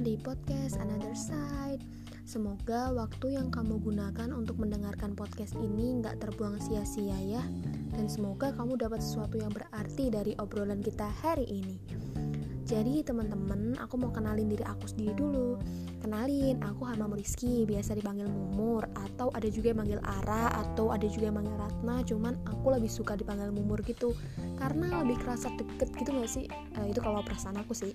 podcast Another Side. Semoga waktu yang kamu gunakan untuk mendengarkan podcast ini nggak terbuang sia-sia ya. Dan semoga kamu dapat sesuatu yang berarti dari obrolan kita hari ini. Jadi teman-teman, aku mau kenalin diri aku sendiri dulu. Kenalin, aku Hama Rizky, biasa dipanggil Mumur atau ada juga yang manggil Ara atau ada juga yang manggil Ratna, cuman aku lebih suka dipanggil Mumur gitu karena lebih kerasa deket gitu gak sih? Uh, itu kalau perasaan aku sih.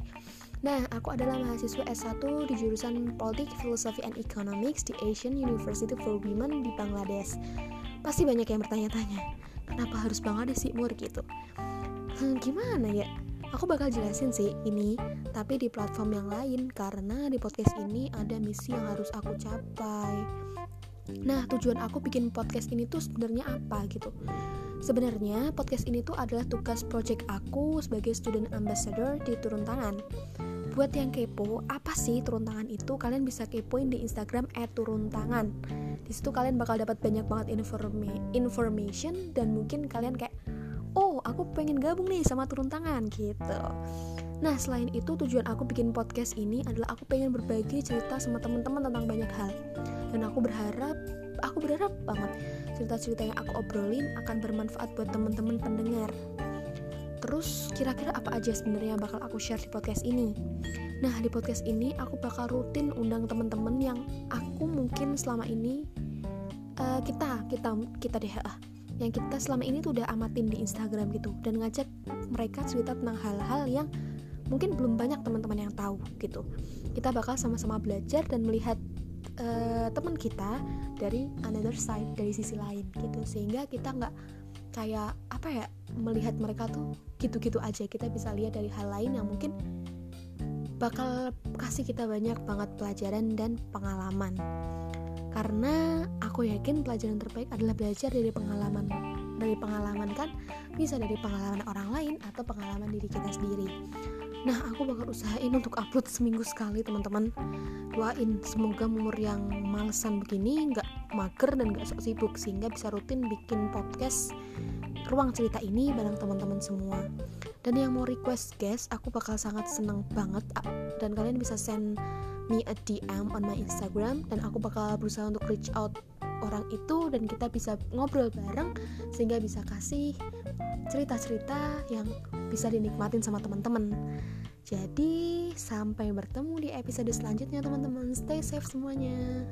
Nah, aku adalah mahasiswa S1 di jurusan Politik, Philosophy and Economics di Asian University for Women di Bangladesh. Pasti banyak yang bertanya-tanya, kenapa harus Bangladesh sih Mur gitu? Hmm, gimana ya? Aku bakal jelasin sih ini, tapi di platform yang lain karena di podcast ini ada misi yang harus aku capai. Nah, tujuan aku bikin podcast ini tuh sebenarnya apa gitu? Sebenarnya podcast ini tuh adalah tugas project aku sebagai student ambassador di Turun Tangan. Buat yang kepo, apa sih turun tangan itu? Kalian bisa kepoin di Instagram @turuntangan. Di situ kalian bakal dapat banyak banget informa information dan mungkin kalian kayak aku pengen gabung nih sama turun tangan gitu. Nah selain itu tujuan aku bikin podcast ini adalah aku pengen berbagi cerita sama teman-teman tentang banyak hal. Dan aku berharap aku berharap banget cerita-cerita yang aku obrolin akan bermanfaat buat teman-teman pendengar. Terus kira-kira apa aja sebenarnya yang bakal aku share di podcast ini? Nah, di podcast ini aku bakal rutin undang teman-teman yang aku mungkin selama ini uh, kita kita kita deh uh, yang kita selama ini tuh udah amatin di Instagram gitu. Dan ngajak mereka cerita tentang hal-hal yang mungkin belum banyak teman-teman yang tahu gitu. Kita bakal sama-sama belajar dan melihat uh, teman kita dari another side dari sisi lain gitu. Sehingga kita nggak kayak apa ya melihat mereka tuh gitu-gitu aja. Kita bisa lihat dari hal lain yang mungkin bakal kasih kita banyak banget pelajaran dan pengalaman karena aku yakin pelajaran terbaik adalah belajar dari pengalaman dari pengalaman kan? Bisa dari pengalaman orang lain atau pengalaman diri kita sendiri. Nah aku bakal usahain untuk upload seminggu sekali teman-teman. Doain semoga umur yang malesan begini nggak mager dan nggak sok sibuk sehingga bisa rutin bikin podcast ruang cerita ini bareng teman-teman semua. Dan yang mau request guest aku bakal sangat senang banget dan kalian bisa send me a DM on my Instagram dan aku bakal berusaha untuk reach out orang itu dan kita bisa ngobrol bareng sehingga bisa kasih cerita-cerita yang bisa dinikmatin sama teman-teman. Jadi sampai bertemu di episode selanjutnya teman-teman. Stay safe semuanya.